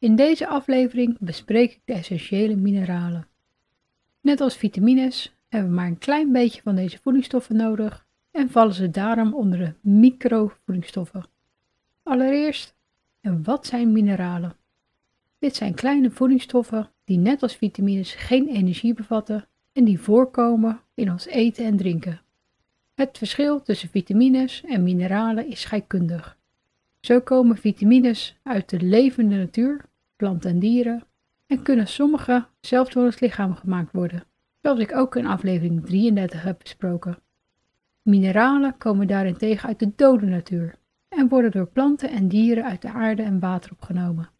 In deze aflevering bespreek ik de essentiële mineralen. Net als vitamines hebben we maar een klein beetje van deze voedingsstoffen nodig en vallen ze daarom onder de microvoedingsstoffen. Allereerst, en wat zijn mineralen? Dit zijn kleine voedingsstoffen die net als vitamines geen energie bevatten en die voorkomen in ons eten en drinken. Het verschil tussen vitamines en mineralen is scheikundig. Zo komen vitamines uit de levende natuur, planten en dieren, en kunnen sommige zelfs door het lichaam gemaakt worden, zoals ik ook in aflevering 33 heb besproken. Mineralen komen daarentegen uit de dode natuur en worden door planten en dieren uit de aarde en water opgenomen.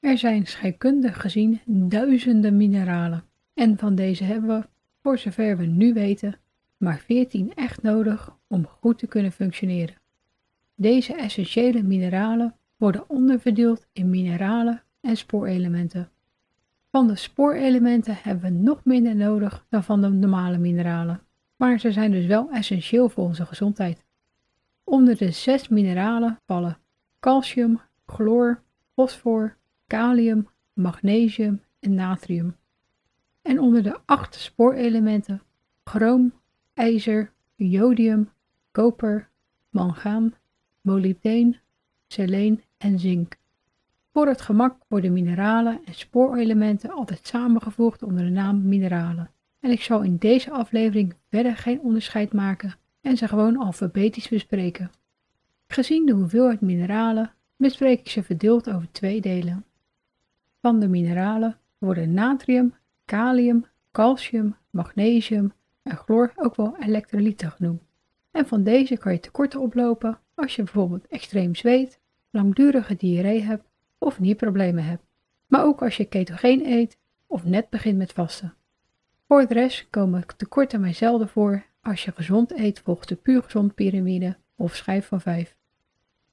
Er zijn scheikundig gezien duizenden mineralen en van deze hebben we, voor zover we nu weten, maar 14 echt nodig om goed te kunnen functioneren. Deze essentiële mineralen worden onderverdeeld in mineralen en spoorelementen. Van de spoorelementen hebben we nog minder nodig dan van de normale mineralen, maar ze zijn dus wel essentieel voor onze gezondheid. Onder de zes mineralen vallen calcium, chloor, fosfor, kalium, magnesium en natrium. En onder de acht spoorelementen chroom, ijzer, jodium, koper, mangaan, molybdeen, seleen en zink. Voor het gemak worden mineralen en spoorelementen altijd samengevoegd onder de naam mineralen. En ik zal in deze aflevering verder geen onderscheid maken en ze gewoon alfabetisch bespreken. Gezien de hoeveelheid mineralen bespreek ik ze verdeeld over twee delen. Van de mineralen worden natrium, kalium, calcium, magnesium en chloor ook wel elektrolyten genoemd. En van deze kan je tekorten oplopen als je bijvoorbeeld extreem zweet, langdurige diarree hebt of nierproblemen hebt. Maar ook als je ketogeen eet of net begint met vasten. Voor de rest komen tekorten mij zelden voor als je gezond eet volgens de puur gezond piramide of schijf van 5.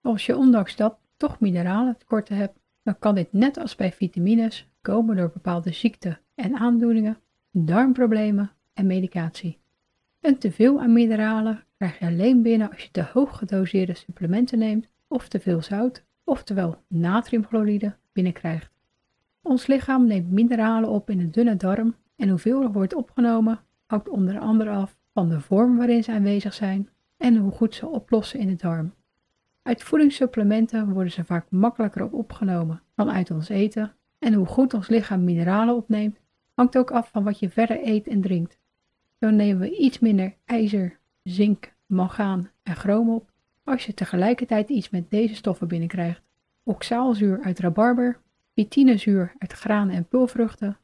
Als je ondanks dat toch mineralen tekorten hebt, dan kan dit net als bij vitamines komen door bepaalde ziekten en aandoeningen, darmproblemen en medicatie. Een teveel aan mineralen krijg je alleen binnen als je te hoog gedoseerde supplementen neemt of te veel zout, oftewel natriumchloride, binnenkrijgt. Ons lichaam neemt mineralen op in de dunne darm en hoeveel er wordt opgenomen hangt onder andere af van de vorm waarin ze aanwezig zijn en hoe goed ze oplossen in de darm. Uit voedingssupplementen worden ze vaak makkelijker op opgenomen dan uit ons eten en hoe goed ons lichaam mineralen opneemt hangt ook af van wat je verder eet en drinkt. Zo nemen we iets minder ijzer, zink, mangaan en chroom op als je tegelijkertijd iets met deze stoffen binnenkrijgt. Oxaalzuur uit rabarber, pitinezuur uit granen en pulvruchten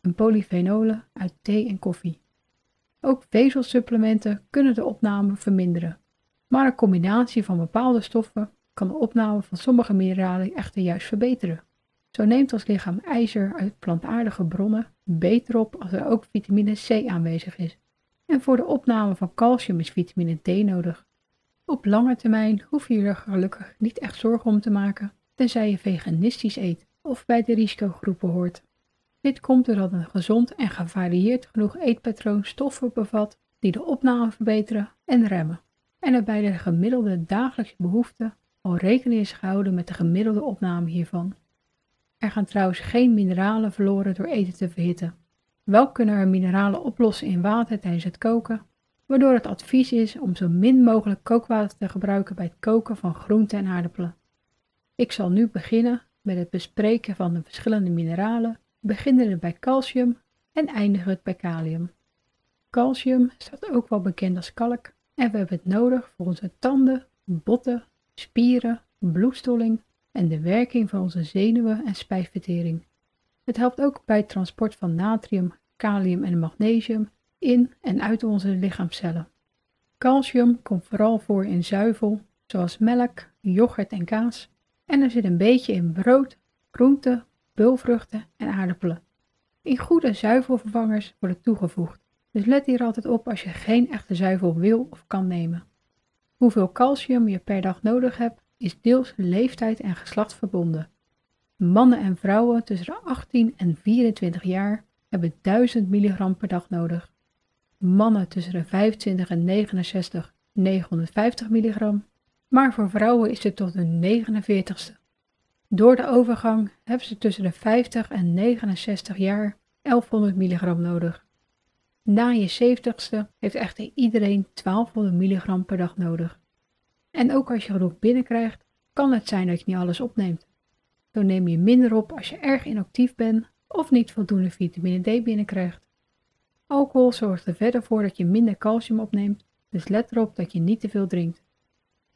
en polyfenolen uit thee en koffie. Ook vezelsupplementen kunnen de opname verminderen, maar een combinatie van bepaalde stoffen kan de opname van sommige mineralen echter juist verbeteren. Zo neemt ons lichaam ijzer uit plantaardige bronnen beter op als er ook vitamine C aanwezig is. En voor de opname van calcium is vitamine D nodig. Op lange termijn hoef je er gelukkig niet echt zorgen om te maken, tenzij je veganistisch eet of bij de risicogroepen hoort. Dit komt doordat een gezond en gevarieerd genoeg eetpatroon stoffen bevat die de opname verbeteren en remmen, en er bij de gemiddelde dagelijkse behoeften al rekening is gehouden met de gemiddelde opname hiervan. Er gaan trouwens geen mineralen verloren door eten te verhitten. Wel kunnen er mineralen oplossen in water tijdens het koken, waardoor het advies is om zo min mogelijk kookwater te gebruiken bij het koken van groenten en aardappelen. Ik zal nu beginnen met het bespreken van de verschillende mineralen, beginnende bij calcium en eindigend bij kalium. Calcium staat ook wel bekend als kalk en we hebben het nodig voor onze tanden, botten, spieren, bloedstolling en de werking van onze zenuwen en spijsvertering. Het helpt ook bij het transport van natrium, kalium en magnesium in en uit onze lichaamcellen. Calcium komt vooral voor in zuivel, zoals melk, yoghurt en kaas, en er zit een beetje in brood, groenten, pulvruchten en aardappelen. in goede zuivelvervangers worden toegevoegd. Dus let hier altijd op als je geen echte zuivel wil of kan nemen. Hoeveel calcium je per dag nodig hebt, is deels leeftijd en geslacht verbonden. Mannen en vrouwen tussen de 18 en 24 jaar hebben 1000 milligram per dag nodig. Mannen tussen de 25 en 69 950 milligram, maar voor vrouwen is dit tot de 49ste. Door de overgang hebben ze tussen de 50 en 69 jaar 1100 milligram nodig. Na je 70ste heeft echter iedereen 1200 milligram per dag nodig. En ook als je genoeg binnenkrijgt, kan het zijn dat je niet alles opneemt. Zo neem je minder op als je erg inactief bent of niet voldoende vitamine D binnenkrijgt. Alcohol zorgt er verder voor dat je minder calcium opneemt, dus let erop dat je niet te veel drinkt.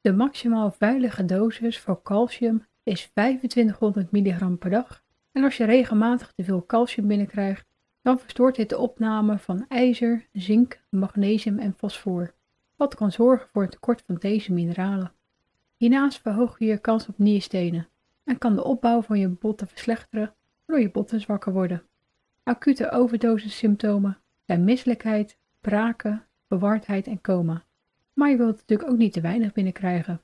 De maximaal veilige dosis voor calcium is 2500 mg per dag en als je regelmatig te veel calcium binnenkrijgt, dan verstoort dit de opname van ijzer, zink, magnesium en fosfor, wat kan zorgen voor een tekort van deze mineralen. Hiernaast verhoog je je kans op nierstenen en kan de opbouw van je botten verslechteren waardoor je botten zwakker worden. Acute overdosissymptomen zijn misselijkheid, braken, verwardheid en coma. Maar je wilt natuurlijk ook niet te weinig binnenkrijgen.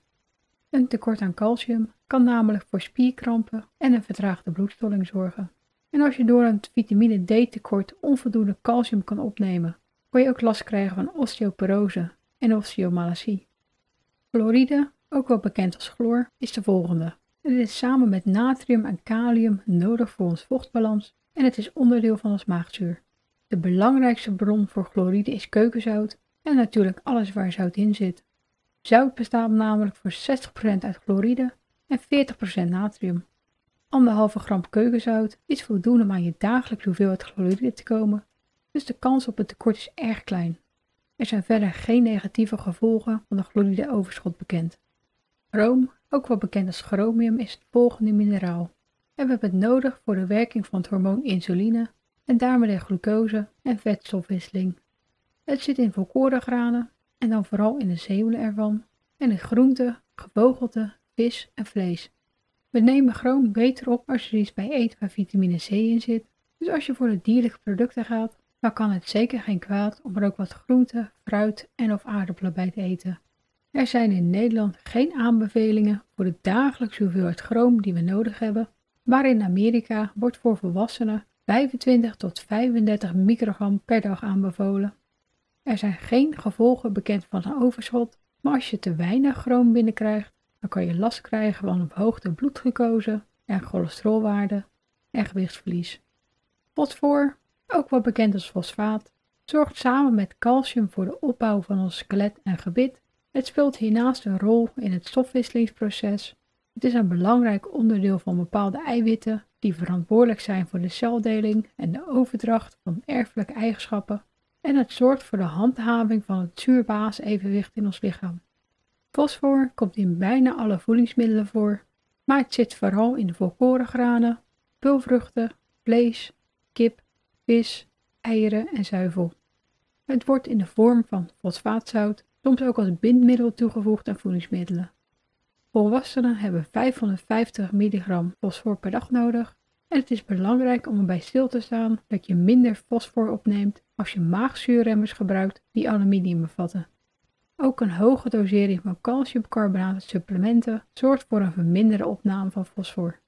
Een tekort aan calcium kan namelijk voor spierkrampen en een vertraagde bloedstolling zorgen. En als je door een vitamine D tekort onvoldoende calcium kan opnemen, kan je ook last krijgen van osteoporose en osteomalacie. Chloride, ook wel bekend als chloor, is de volgende. Het is samen met natrium en kalium nodig voor ons vochtbalans en het is onderdeel van ons maagzuur. De belangrijkste bron voor chloride is keukenzout en natuurlijk alles waar zout in zit. Zout bestaat namelijk voor 60% uit chloride en 40% natrium. Anderhalve gram keukenzout is voldoende om aan je dagelijkse hoeveelheid chloride te komen, dus de kans op een tekort is erg klein. Er zijn verder geen negatieve gevolgen van de chlorideoverschot bekend. Chroom, ook wel bekend als chromium, is het volgende mineraal. En we hebben het nodig voor de werking van het hormoon insuline en daarmee de glucose en vetstofwisseling. Het zit in volkorengranen en dan vooral in de zeeuwen ervan en in groenten, gevogelte, vis en vlees. We nemen chroom beter op als je er iets bij eet waar vitamine C in zit. Dus als je voor de dierlijke producten gaat, dan kan het zeker geen kwaad om er ook wat groenten, fruit en of aardappelen bij te eten. Er zijn in Nederland geen aanbevelingen voor de dagelijkse hoeveelheid chroom die we nodig hebben, maar in Amerika wordt voor volwassenen 25 tot 35 microgram per dag aanbevolen. Er zijn geen gevolgen bekend van een overschot, maar als je te weinig chroom binnenkrijgt, dan kan je last krijgen van verhoogde bloedglucose en cholesterolwaarde en gewichtsverlies. Fosfor, ook wel bekend als fosfaat, zorgt samen met calcium voor de opbouw van ons skelet en gebit. Het speelt hiernaast een rol in het stofwisselingsproces. Het is een belangrijk onderdeel van bepaalde eiwitten die verantwoordelijk zijn voor de celdeling en de overdracht van erfelijke eigenschappen. En het zorgt voor de handhaving van het zuur-baas-evenwicht in ons lichaam. Fosfor komt in bijna alle voedingsmiddelen voor, maar het zit vooral in de volkorengranen, pulvruchten, vlees, kip, vis, eieren en zuivel. Het wordt in de vorm van fosfaatzout soms ook als bindmiddel toegevoegd aan voedingsmiddelen. Volwassenen hebben 550 milligram fosfor per dag nodig en het is belangrijk om erbij stil te staan dat je minder fosfor opneemt als je maagzuurremmers gebruikt die aluminium bevatten. Ook een hoge dosering van calciumcarbonaat supplementen zorgt voor een verminderde opname van fosfor.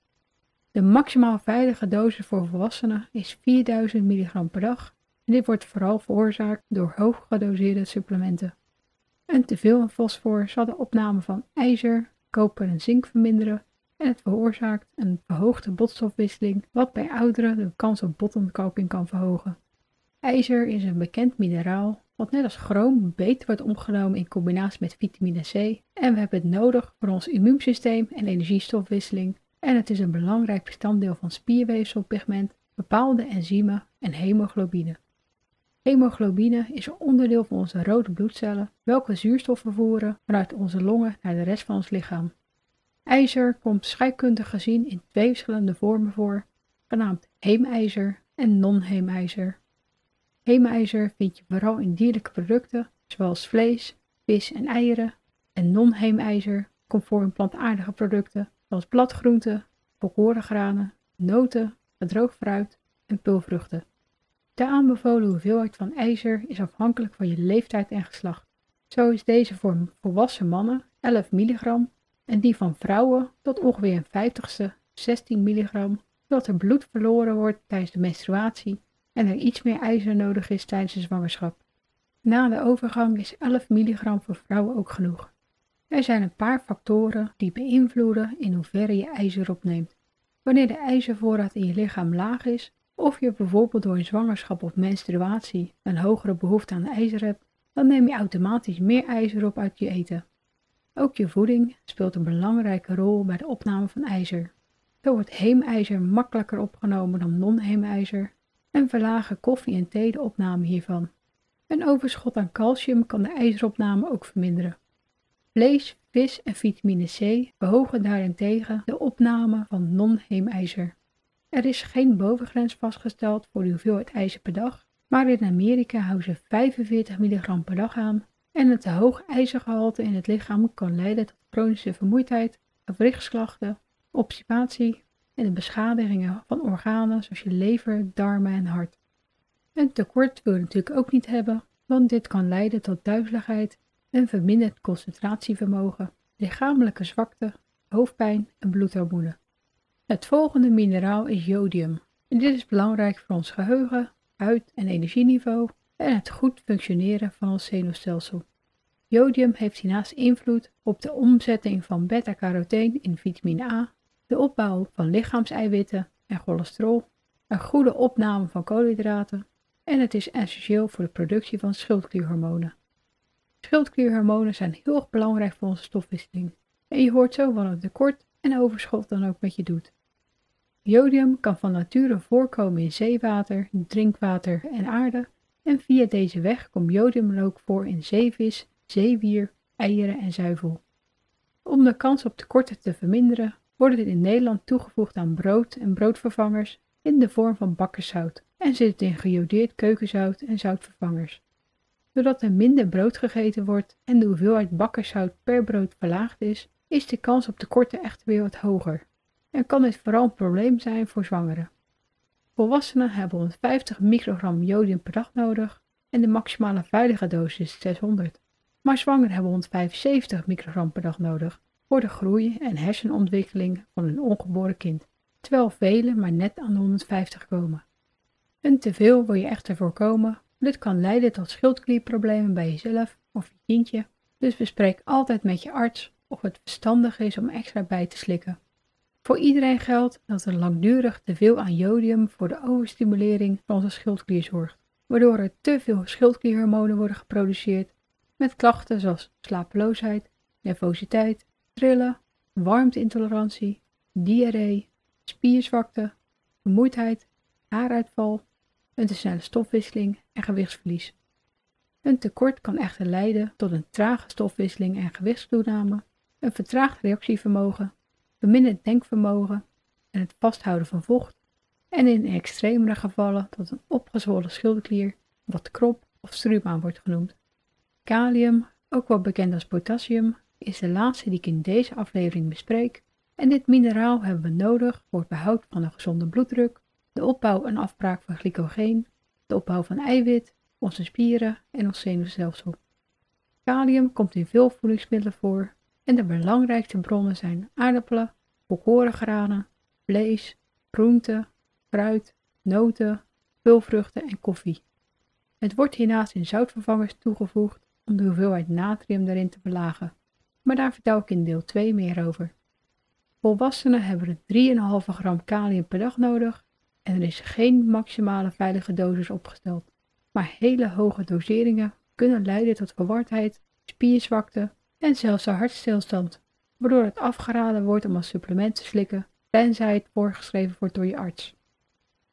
De maximaal veilige dosis voor volwassenen is 4000 mg per dag en dit wordt vooral veroorzaakt door hoog gedoseerde supplementen. Een teveel aan fosfor zal de opname van ijzer, koper en zink verminderen en het veroorzaakt een verhoogde botstofwisseling wat bij ouderen de kans op botontkalking kan verhogen. IJzer is een bekend mineraal wat net als chroom beter wordt opgenomen in combinatie met vitamine C en we hebben het nodig voor ons immuunsysteem en energiestofwisseling en het is een belangrijk bestanddeel van spierweefselpigment, bepaalde enzymen en hemoglobine. Hemoglobine is een onderdeel van onze rode bloedcellen, welke zuurstof vervoeren vanuit onze longen naar de rest van ons lichaam. IJzer komt scheikundig gezien in twee verschillende vormen voor, genaamd heemijzer en non-heemijzer. Heemijzer vind je vooral in dierlijke producten, zoals vlees, vis en eieren, en non-heemijzer komt voor in plantaardige producten, zoals bladgroenten, volkorengranen, noten, gedroogd fruit, en pulvruchten. De aanbevolen hoeveelheid van ijzer is afhankelijk van je leeftijd en geslacht. Zo is deze voor volwassen mannen 11 milligram en die van vrouwen tot ongeveer een vijftigste 16 milligram, zodat er bloed verloren wordt tijdens de menstruatie en er iets meer ijzer nodig is tijdens de zwangerschap. Na de overgang is 11 milligram voor vrouwen ook genoeg. Er zijn een paar factoren die beïnvloeden in hoeverre je ijzer opneemt. Wanneer de ijzervoorraad in je lichaam laag is, of je bijvoorbeeld door een zwangerschap of menstruatie een hogere behoefte aan ijzer hebt, dan neem je automatisch meer ijzer op uit je eten. Ook je voeding speelt een belangrijke rol bij de opname van ijzer. Zo wordt heemijzer makkelijker opgenomen dan non-heemijzer en verlagen koffie en thee de opname hiervan. Een overschot aan calcium kan de ijzeropname ook verminderen. Vlees, vis en vitamine C verhogen daarentegen de opname van non-heemijzer. Er is geen bovengrens vastgesteld voor de hoeveelheid ijzer per dag, maar in Amerika houden ze 45 mg per dag aan en het te hoog ijzergehalte in het lichaam kan leiden tot chronische vermoeidheid, gewrichtsklachten, obstipatie en de beschadigingen van organen zoals je lever, darmen en hart. Een tekort wil je natuurlijk ook niet hebben, want dit kan leiden tot duizeligheid en verminderd concentratievermogen, lichamelijke zwakte, hoofdpijn en bloedhormonen. Het volgende mineraal is jodium. En dit is belangrijk voor ons geheugen, huid- en energieniveau en het goed functioneren van ons zenuwstelsel. Jodium heeft hiernaast invloed op de omzetting van beta-caroteen in vitamine A, de opbouw van lichaamseiwitten en cholesterol, een goede opname van koolhydraten en het is essentieel voor de productie van schildklierhormonen. Schildklierhormonen zijn heel belangrijk voor onze stofwisseling en je hoort zo wat een tekort en overschot dan ook met je doet. Jodium kan van nature voorkomen in zeewater, drinkwater en aarde en via deze weg komt jodium ook voor in zeevis, zeewier, eieren en zuivel. Om de kans op tekorten te verminderen wordt het in Nederland toegevoegd aan brood en broodvervangers in de vorm van bakkerszout en zit het in gejodeerd keukenzout en zoutvervangers. Doordat er minder brood gegeten wordt en de hoeveelheid bakkerszout per brood verlaagd is, is de kans op tekorten echter weer wat hoger en kan dit vooral een probleem zijn voor zwangeren. Volwassenen hebben 150 microgram jodium per dag nodig en de maximale veilige dosis is 600. Maar zwangeren hebben 175 microgram per dag nodig voor de groei en hersenontwikkeling van een ongeboren kind, terwijl velen maar net aan de 150 komen. Een teveel wil je echter voorkomen, dit kan leiden tot schildklierproblemen bij jezelf of je kindje, dus bespreek altijd met je arts of het verstandig is om extra bij te slikken. Voor iedereen geldt dat er langdurig te veel aan jodium voor de overstimulering van onze schildklier zorgt, waardoor er te veel schildklierhormonen worden geproduceerd met klachten zoals slapeloosheid, nervositeit, trillen, warmteintolerantie, diarree, spierzwakte, vermoeidheid, haaruitval, een te snelle stofwisseling en gewichtsverlies. Een tekort kan echter leiden tot een trage stofwisseling en gewichtstoename, een vertraagd reactievermogen verminderd denkvermogen en het vasthouden van vocht en in extremere gevallen tot een opgezwollen schildklier, wat krop of struma wordt genoemd. Kalium, ook wel bekend als potassium, is de laatste die ik in deze aflevering bespreek en dit mineraal hebben we nodig voor het behoud van een gezonde bloeddruk, de opbouw en afbraak van glycogeen, de opbouw van eiwit, onze spieren en ons zenuwstelsel. Kalium komt in veel voedingsmiddelen voor en de belangrijkste bronnen zijn aardappelen, volkorengranen, vlees, groenten, fruit, noten, pulvruchten en koffie. Het wordt hiernaast in zoutvervangers toegevoegd om de hoeveelheid natrium erin te verlagen, maar daar vertel ik in deel 2 meer over. Volwassenen hebben er 3,5 gram kalium per dag nodig en er is geen maximale veilige dosis opgesteld, maar hele hoge doseringen kunnen leiden tot verwardheid, spierzwakte en zelfs de hartstilstand, waardoor het afgeraden wordt om als supplement te slikken, tenzij het voorgeschreven wordt door je arts.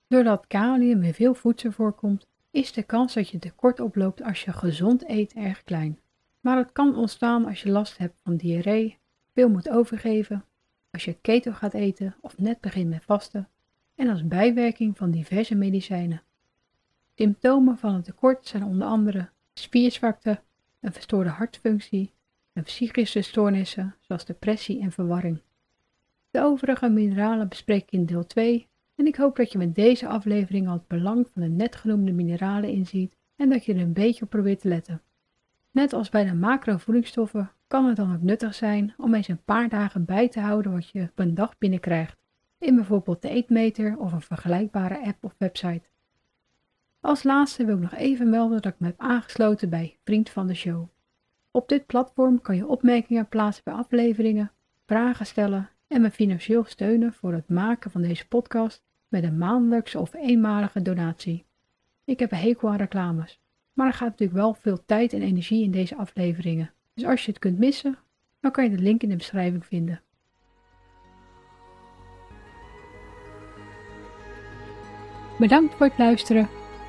Doordat kalium in veel voedsel voorkomt, is de kans dat je tekort oploopt als je gezond eet erg klein. Maar het kan ontstaan als je last hebt van diarree, veel moet overgeven, als je keto gaat eten of net begint met vasten en als bijwerking van diverse medicijnen. Symptomen van een tekort zijn onder andere spierzwakte, een verstoorde hartfunctie, en psychische stoornissen zoals depressie en verwarring. De overige mineralen bespreek ik in deel 2 En ik hoop dat je met deze aflevering al het belang van de net genoemde mineralen inziet en dat je er een beetje op probeert te letten. Net als bij de macrovoedingsstoffen kan het dan ook nuttig zijn om eens een paar dagen bij te houden wat je op een dag binnenkrijgt, in bijvoorbeeld de eetmeter of een vergelijkbare app of website. Als laatste wil ik nog even melden dat ik me heb aangesloten bij Vriend van de Show. Op dit platform kan je opmerkingen plaatsen bij afleveringen, vragen stellen en me financieel steunen voor het maken van deze podcast met een maandelijkse of eenmalige donatie. Ik heb een hekel aan reclames, maar er gaat natuurlijk wel veel tijd en energie in deze afleveringen. Dus als je het kunt missen, dan kan je de link in de beschrijving vinden. Bedankt voor het luisteren